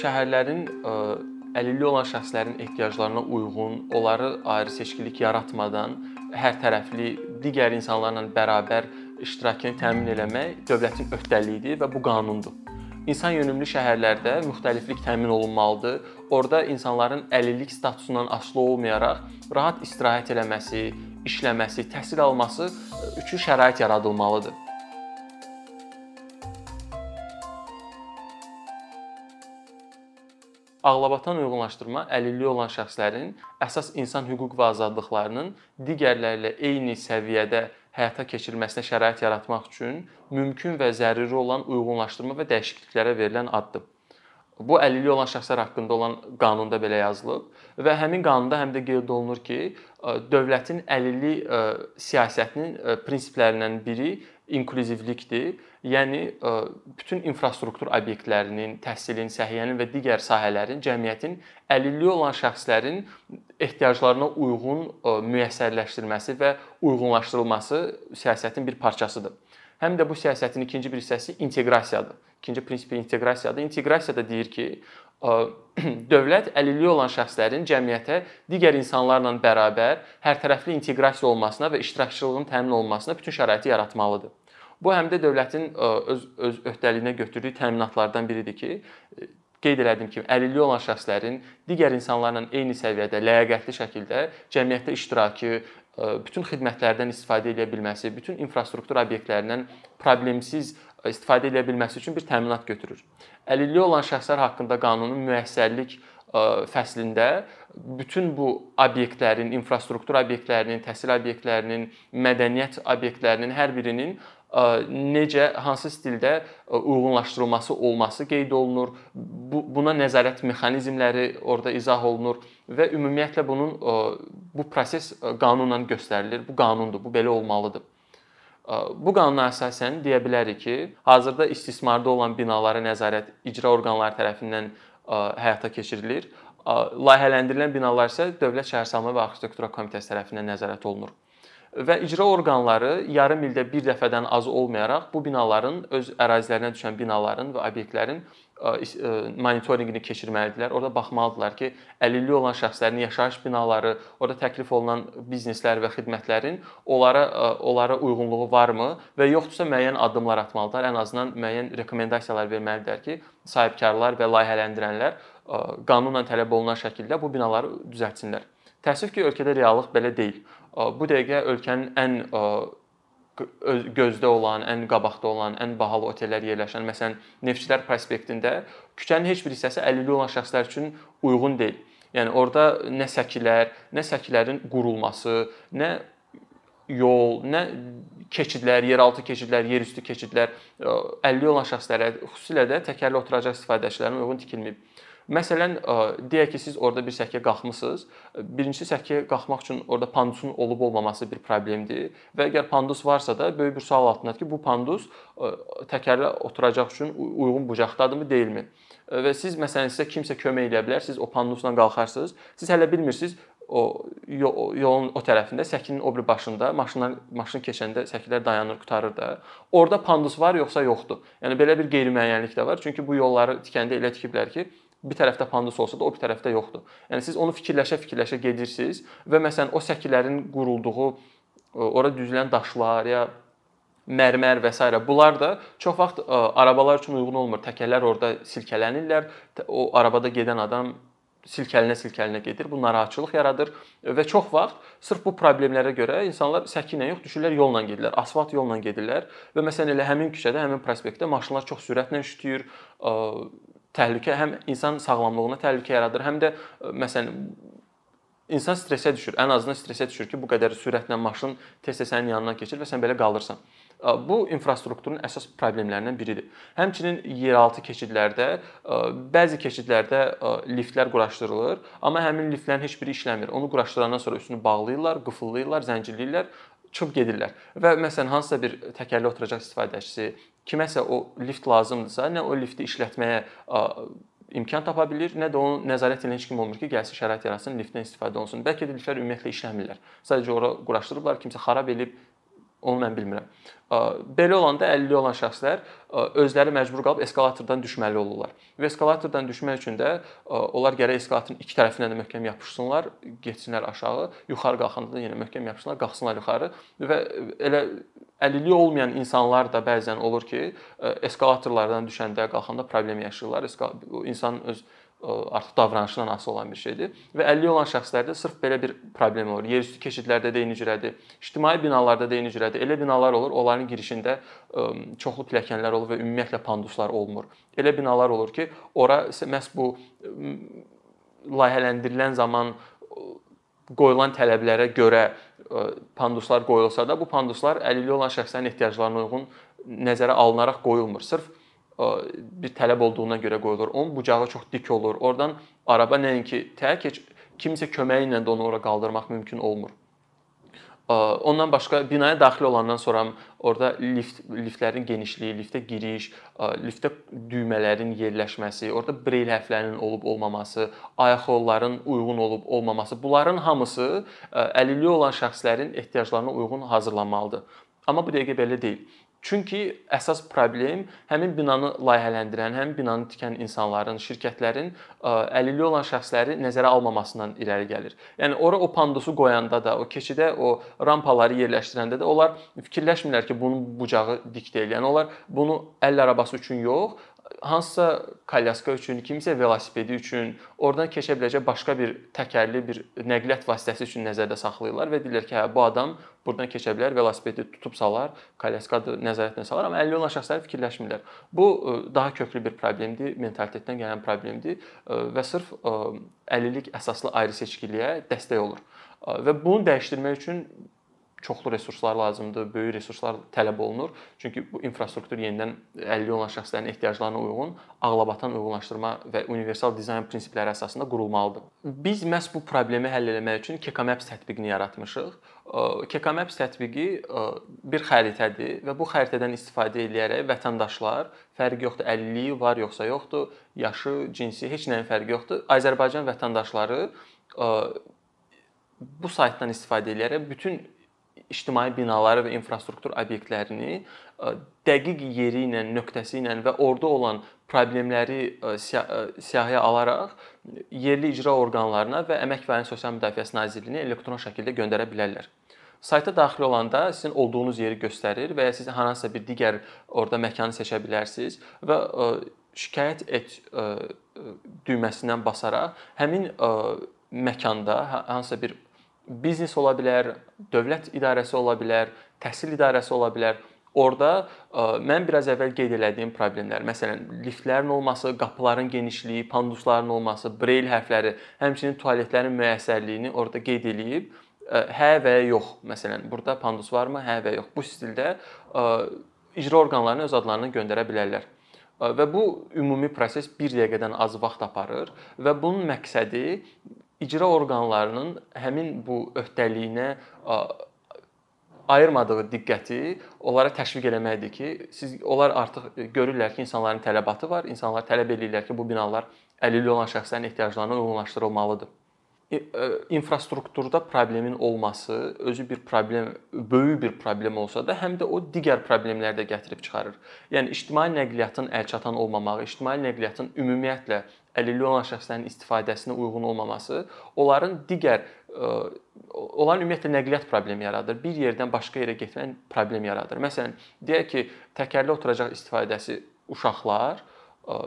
şəhərlərin əlilliyi olan şəxslərin ehtiyaclarına uyğun, onları ayrı seçkilik yaratmadan hər tərəfli digər insanlarla bərabər iştirakını təmin etmək dövlətin öhdəliyidir və bu qanundur. İnsan yönümlü şəhərlərdə müxtəliflik təmin olunmalıdır. Orda insanların əlillik statusundan asılı olmayaraq rahat istirahət eləməsi, işləməsi, təhsil alması üçün şərait yaradılmalıdır. Ağlabatan uyğunlaşdırma əlilliyi olan şəxslərin əsas insan hüquq və azadlıqlarının digərləri ilə eyni səviyyədə həyata keçirilməsinə şərait yaratmaq üçün mümkün və zəruri olan uyğunlaşdırma və dəyişikliklərə verilən addır. Bu əlilliyi olan şəxslər haqqında olan qanunda belə yazılıb və həmin qanunda həm də qeyd olunur ki, dövlətin əlillik siyasətinin prinsiplərindən biri inklüzivlikdir. Yəni bütün infrastruktur obyektlərinin, təhsilin, səhiyyənin və digər sahələrin cəmiyyətin əlilliyi olan şəxslərin ehtiyaclarına uyğun müəssərləşdirilməsi və uyğunlaşdırılması siyasətin bir parçasıdır. Həm də bu siyasətin ikinci bir hissəsi inteqrasiyadır. İkinci prinsipi inteqrasiyadır. İnteqrasiya da deyir ki, dövlət əlilliyi olan şəxslərin cəmiyyətə digər insanlarla bərabər hərtərəfli inteqrasiya olmasına və iştirakçılığın təmin olunmasına bütün şəraiti yaratmalıdır. Bu həm də dövlətin öz öz öhdəliyinə götürdüyü təminatlardan biridir ki, qeyd elədim ki, əlilliyi olan şəxslərin digər insanlarla eyni səviyyədə ləyaqətli şəkildə cəmiyyətdə iştirakı, bütün xidmətlərdən istifadə edə bilməsi, bütün infrastruktur obyektlərindən problemsiz istifadə edə bilməsi üçün bir təminat götürür. Əlilliyi olan şəxslər haqqında qanunun müəssərlik fəslində bütün bu obyektlərin, infrastruktur obyektlərinin, təhsil obyektlərinin, mədəniyyət obyektlərinin hər birinin necə hansı stildə uyğunlaşdırılması olması qeyd olunur. Bu buna nəzarət mexanizmləri orada izah olunur və ümumiyyətlə bunun bu proses qanunla göstərilir. Bu qanundur, bu belə olmalıdır. Bu qanuna əsasən deyə bilərik ki, hazırda istismarda olan binalara nəzarət icra orqanları tərəfindən həyata keçirilir. Layihələndirilən binalar isə Dövlət Şəhərsalma və Arxitektura Komitəsi tərəfindən nəzarət olunur və icra orqanları yarım ildə bir dəfədən az olmayaraq bu binaların öz ərazilərinə düşən binaların və obyektlərin monitorinqini keçirməlidirlər. Orada baxmalıdırlar ki, əlilliyi olan şəxslərin yaşayış binaları, orada təklif olunan bizneslər və xidmətlərin onlara onlara uyğunluğu varmı və yoxdursa müəyyən addımlar atmalıdırlar. Ən azından müəyyən rekomendasiyalar verməlidirlər ki, sahibkarlar və layihələndirənlər qanunla tələb olunan şəkildə bu binaları düzəltsinlər. Təəssüf ki, ölkədə reallıq belə deyil. Bu dəqiqə ölkənin ən gözdə olan, ən qabaqda olan, ən bahalı otellər yerləşən, məsələn, Neftçilər prospektində küçənin heç bir hissəsi əlilliyi olan şəxslər üçün uyğun deyil. Yəni orada nə səkilər, nə səkilərin qurulması, nə yol, nə keçidlər, yeraltı keçidlər, yerüstü keçidlər əlilliyi olan şəxslərə, xüsusilə də təkərli oturacaq istifadəçilərinə uyğun tikilməyib. Məsələn, deyək ki, siz orada bir səkiyə qalxmısınız. Birincisi səkiyə qalxmaq üçün orada pandusun olub-olmaması bir problemdir və əgər pandus varsa da böyük bir sual altındadır ki, bu pandus təkərlə oturacaq üçün uyğun bucaqdadırmı, deyilmi? Və siz məsələn sizə kimsə kömək edə bilər, siz o pandusla qalxarsınız. Siz hələ bilmirsiniz o yolun o tərəfində, səkinin o biri başında maşınlar maşın keçəndə səkilər dayanır, qutarır da. Orda pandus var yoxsa yoxdur? Yəni belə bir qeyri-müəyyənlik də var. Çünki bu yolları tikəndə elə tikiblər ki, bir tərəfdə pandus olsa da o bir tərəfdə yoxdur. Yəni siz onu fikirləşə-fikirləşə gedirsiniz və məsələn o səkilərin qurulduğu ora düzülən daşlar ya mərmər və s. bunlar da çox vaxt ə, arabalar üçün uyğun olmur. Təkərlər orada silkələnirlər. O arabada gedən adam silkəlinə-silkəlinə gedir. Bu narahatçılıq yaradır və çox vaxt sırf bu problemlərə görə insanlar səki ilə yox, düşürlər yolla gedirlər, asfalt yolla gedirlər və məsələn elə həmin küçədə, həmin prospektdə maşınlar çox sürətlə şütüyür, təhlükə həm insan sağlamlığına təhlükə yaradır, həm də məsələn insan stressə düşür. Ən azından stressə düşür ki, bu qədər sürətlə maşın tez-tez sənin yanından keçir və sən belə qalırsan. Bu infrastrukturun əsas problemlərindən biridir. Həmçinin yeraltı keçidlərdə bəzi keçidlərdə liftlər quraşdırılır, amma həmin liftlərin heç biri işləmir. Onu quraşdırandan sonra üstünü bağlayırlar, qıfıllıyırlar, zəncirləyirlər, çıxıb gedirlər. Və məsələn hansısa bir təkərli oturacaq istifadəçisi kiməsə o lift lazımdırsa, nə o lifti işlətməyə imkan tapa bilir, nə də onun nəzarət edən heç kim olmur ki, gəlsin şərait yaratsın, liftdən istifadə olunsun. Bəlkə də liftlər ümumiyyətlə işləmirlər. Sadəcə ora quraşdırıblar, kimsə xarab elib Onu mən bilmirəm. Belə olanda əlilliyi olan şəxslər özləri məcbur qalıb eskalatordan düşməli olurlar. Və eskalatordan düşmək üçün də onlar gərək eskalatorun iki tərəfindən də möhkəm yapışsınlar, getsinlər aşağı, yuxarı qalxanda da yenə möhkəm yapışsınlar, qalxsınlar yuxarı və elə əlilliyi olmayan insanlar da bəzən olur ki, eskalatorlardan düşəndə, qalxanda problem yaşayırlar. İnsan öz artıq davranışından asılı olan bir şeydir və 50 olan şəxslərdə sırf belə bir problem olur. Yerüstü keçidlərdə də eyni cürədir. İctimai binalarda da eyni cürədir. Elə binalar olur, onların girişində çoxlu pilləkənlər olur və ümumiyyətlə panduslar olmur. Elə binalar olur ki, ora məhz bu layihələndirilən zaman qoyulan tələblərə görə panduslar qoyulsa da, bu panduslar əlilliyi olan şəxslərin ehtiyaclarına uyğun nəzərə alınaraq qoyulmur. Sırf bir tələb olduğuna görə qoyulur. Onun bucağı çox dik olur. Oradan araba nəinki tək heç kimsə köməyi ilə də onu ora qaldırmaq mümkün olmur. Ondan başqa binaya daxil olandan sonra orada lift liftlərin genişliyi, liftə giriş, liftdə düymələrin yerləşməsi, orada breyl hərflərinin olub olmaması, ayaq yolların uyğun olub olmaması, bunların hamısı əlilliyi olan şəxslərin ehtiyaclarına uyğun hazırlanmalıdır. Amma bu dəqiqə belə deyil. Çünki əsas problem həmin binanı layihələndirən, həmin binanı tikən insanların, şirkətlərin əlilliyi olan şəxsləri nəzərə almamasından irəli gəlir. Yəni ora o pandusu qoyanda da, o keçidə o rampaları yerləşdirəndə də onlar fikirləşmirlər ki, bunun bucağı dik deyil. Yəni onlar bunu əl arabası üçün yox, hansısa kolyaska üçün, kimisə velosipedi üçün, oradan keçə biləcək başqa bir təkərli bir nəqliyyat vasitəsi üçün nəzərdə saxlayırlar və deyirlər ki, hə bu adam burdan keçə bilər, velosipedi tutub salar, kolyaskadır nəzarətlə salar, amma 50 olan şəxslər fikirləşmirlər. Bu e, daha köklü bir problemdir, mentalitetdən gələn problemdir e, və sırf e, əlillik əsaslı ayrı seçkiliyə dəstək olur. Və bunu dəyişdirmək üçün çoxlu resurslar lazımdır, böyük resurslar tələb olunur. Çünki bu infrastruktur yenidən əlilliyi olan şəxslərin ehtiyaclarına uyğun ağlabatan uyğunlaşdırma və universal dizayn prinsipləri əsasında qurulmalıdır. Biz məhz bu problemi həll etmək üçün KEKAMAPS tətbiqini yaratmışıq. KEKAMAPS tətbiqi bir xəritədir və bu xəritədən istifadə edərək vətəndaşlar fərqi yoxdur, əlilliyi var yoxsa yoxdur, yaşı, cinsi heç nəyin fərqi yoxdur. Azərbaycan vətəndaşları bu saytdan istifadə edərək bütün ictimai binaları və infrastruktur obyektlərini e, dəqiq yeri ilə, nöqtəsi ilə və orada olan problemləri e, e, siyahıya alaraq yerli icra orqanlarına və Əmək və Əhalinin Sosial Müdafiəsi Nazirliyinə elektron şəkildə göndərə bilərlər. Sayta daxil olanda sizin olduğunuz yeri göstərir və ya siz hansısa bir digər orada məkanı seçə bilərsiniz və şikayət et düyməsindən basaraq həmin məkanda hansısa bir biznes ola bilər, dövlət idarəsi ola bilər, təhsil idarəsi ola bilər. Orda e, mən biraz əvvəl qeyd etdiyim problemlər, məsələn, liftlərin olması, qapıların genişliyi, pandusların olması, breyl hərfləri, həmçinin tualetlərin müəssərliyini orada qeyd eləyib e, hə və yox. Məsələn, burada pandus varmı? Hə və yox. Bu stildə e, icra orqanlarına öz adlarını göndərə bilərlər. Və bu ümumi proses 1 dəqiqədən az vaxt aparır və bunun məqsədi icra orqanlarının həmin bu öhdəliyinə ayırmadığı diqqəti onlara təşviq eləməkdir ki, siz onlar artıq görürlər ki, insanların tələbatı var, insanlar tələb eləyirlər ki, bu binalar əlilliyi olan şəxslərin ehtiyaclarına uyğunlaşdırılmalıdır. E, infrastrukturda problemin olması özü bir problem, böyük bir problem olsa da, həm də o digər problemləri də gətirib çıxarır. Yəni ictimai nəqliyyatın əlçatan olmamağı, ictimai nəqliyyatın ümumiyyətlə əlilliyi olan şəxslərin istifadəsinə uyğun olmaması onların digər onların ümumiyyətlə nəqliyyat problemi yaradır. Bir yerdən başqa yerə getmək problem yaradır. Məsələn, deyək ki, təkərli oturacaq istifadəsi uşaqlar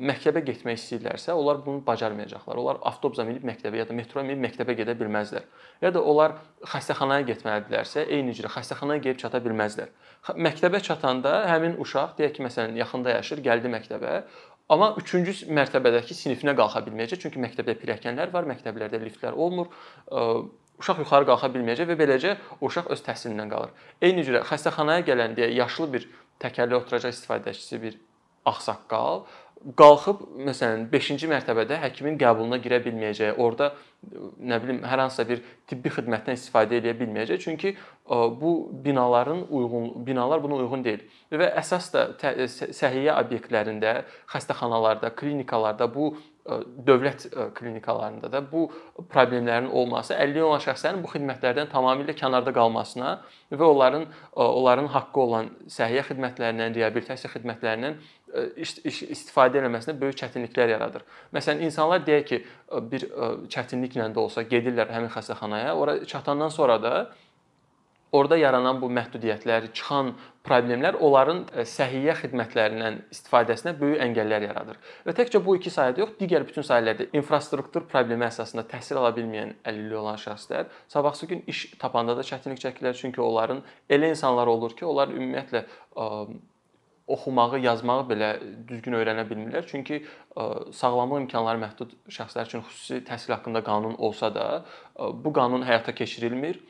məktəbə getmək istəyirlərsə, onlar bunu bacarmayacaqlar. Onlar avtobusa minib məktəbə ya da metroya minib məktəbə gedə bilməzlər. Ya da onlar xəstəxanaya getməlidirlərsə, eyni cürə xəstəxanaya gedib çata bilməzlər. Məktəbə çatanda həmin uşaq deyək ki, məsələn, yaxında yaşır, gəldi məktəbə, amma 3-cü mərtəbədəki sinifinə qalxa bilməyəcək, çünki məktəbdə pilləkənlər var, məktəblərdə liftlər olmur uşaq yuxarı qalxa bilməyəcək və beləcə uşaq öz təhsilindən qalır. Eyni cürə xəstəxanaya gələn deyə yaşlı bir təkərli oturacaq istifadəçisi bir ağsaqqal qalxıb məsələn 5-ci mərtəbədə həkimin qəbuluna girə bilməyəcəyi, orada nə bilim hər hansısa bir tibbi xidmətdən istifadə edə bilməyəcək. Çünki bu binaların uyğun binalar buna uyğun deyil. Və əsas da səhiyyə obyektlərində, xəstəxanalarda, klinikalarda bu dövlət klinikalarında da bu problemlərin olması əlilliyi olan şəxslərin bu xidmətlərdən tamamilə kənarda qalmasına və onların onların haqqı olan səhiyyə xidmətlərindən, reabilitasiya xidmətlərindən istifadə etməsinə böyük çətinliklər yaradır. Məsələn, insanlar deyək ki, bir çətinliklə də olsa gedirlər həmin xəstəxanaya, ora çatandan sonra da orada yaranan bu məhdudiyyətlər, çıxan problemlər onların e, səhiyyə xidmətlərindən istifadəsinə böyük əngəllər yaradır. Və təkcə bu iki sahədə yox, digər bütün sahələrdə infrastruktur problemi əsasında təhsil ala bilməyən əlilliyi olan şəxslər sabahsı gün iş tapanda da çətinlik çəkirlər, çünki onların elə insanlar olur ki, onlar ümumiyyətlə oxumağı, yazmağı belə düzgün öyrənə bilmirlər. Çünki ə, sağlamlıq imkanları məhdud şəxslər üçün xüsusi təhsil haqqında qanun olsa da, ə, bu qanun həyata keçirilmir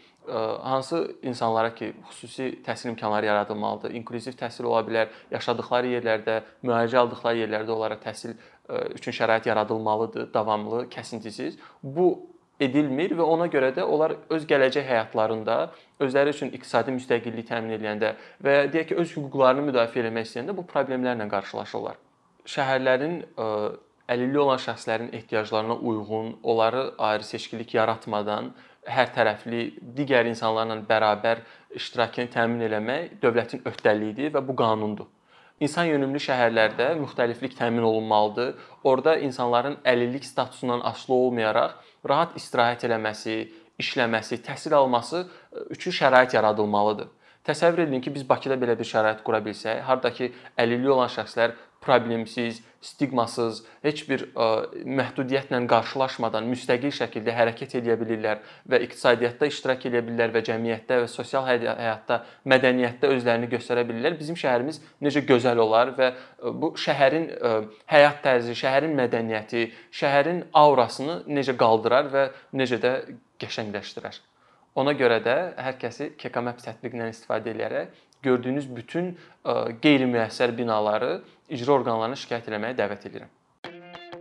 hansı insanlara ki, xüsusi təhsil imkanları yaradılmalıdır, inklüziv təhsil ola bilər, yaşadıkları yerlərdə, müalicə aldıqları yerlərdə onlara təhsil üçün şərait yaradılmalıdır, davamlı, kəsintisiz. Bu edilmir və ona görə də onlar öz gələcək həyatlarında özləri üçün iqtisadi müstəqillik təmin edəndə və deyək ki, öz hüquqlarını müdafiə etmək istəyəndə bu problemlərlə qarşılaşırlar. Şəhərlərin əlilliyi olan şəxslərin ehtiyaclarına uyğun, onları ayrı seçkilik yaratmadan hər tərəfli digər insanlarla bərabər iştirakını təmin etmək dövlətin öhdəliyidir və bu qanundur. İnsan yönümlü şəhərlərdə müxtəliflik təmin olunmalıdır. Orda insanların əlillik statusundan asılı olmayaraq rahat istirahət eləməsi, işləməsi, təhsil alması üçün şərait yaradılmalıdır. Təsəvvür edin ki, biz Bakıda belə bir şərait qura bilsək, hardakı əlilliyi olan şəxslər problemsiz, stigmasız, heç bir ə, məhdudiyyətlə qarşılaşmadan müstəqil şəkildə hərəkət edə bilirlər və iqtisadiyyatda iştirak edə bilirlər və cəmiyyətdə və sosial həyatda, mədəniyyətdə özlərini göstərə bilirlər. Bizim şəhərimiz necə gözəl olar və bu şəhərin ə, həyat tərzi, şəhərin mədəniyyəti, şəhərin aurasını necə qaldırar və necə də qəşəngləşdirər. Ona görə də hər kəsi KKMAP tətbiqindən istifadə edərək gördüyünüz bütün qeyri-müəssər binaları icra orqanlarına şikayət etməyə dəvət edirəm.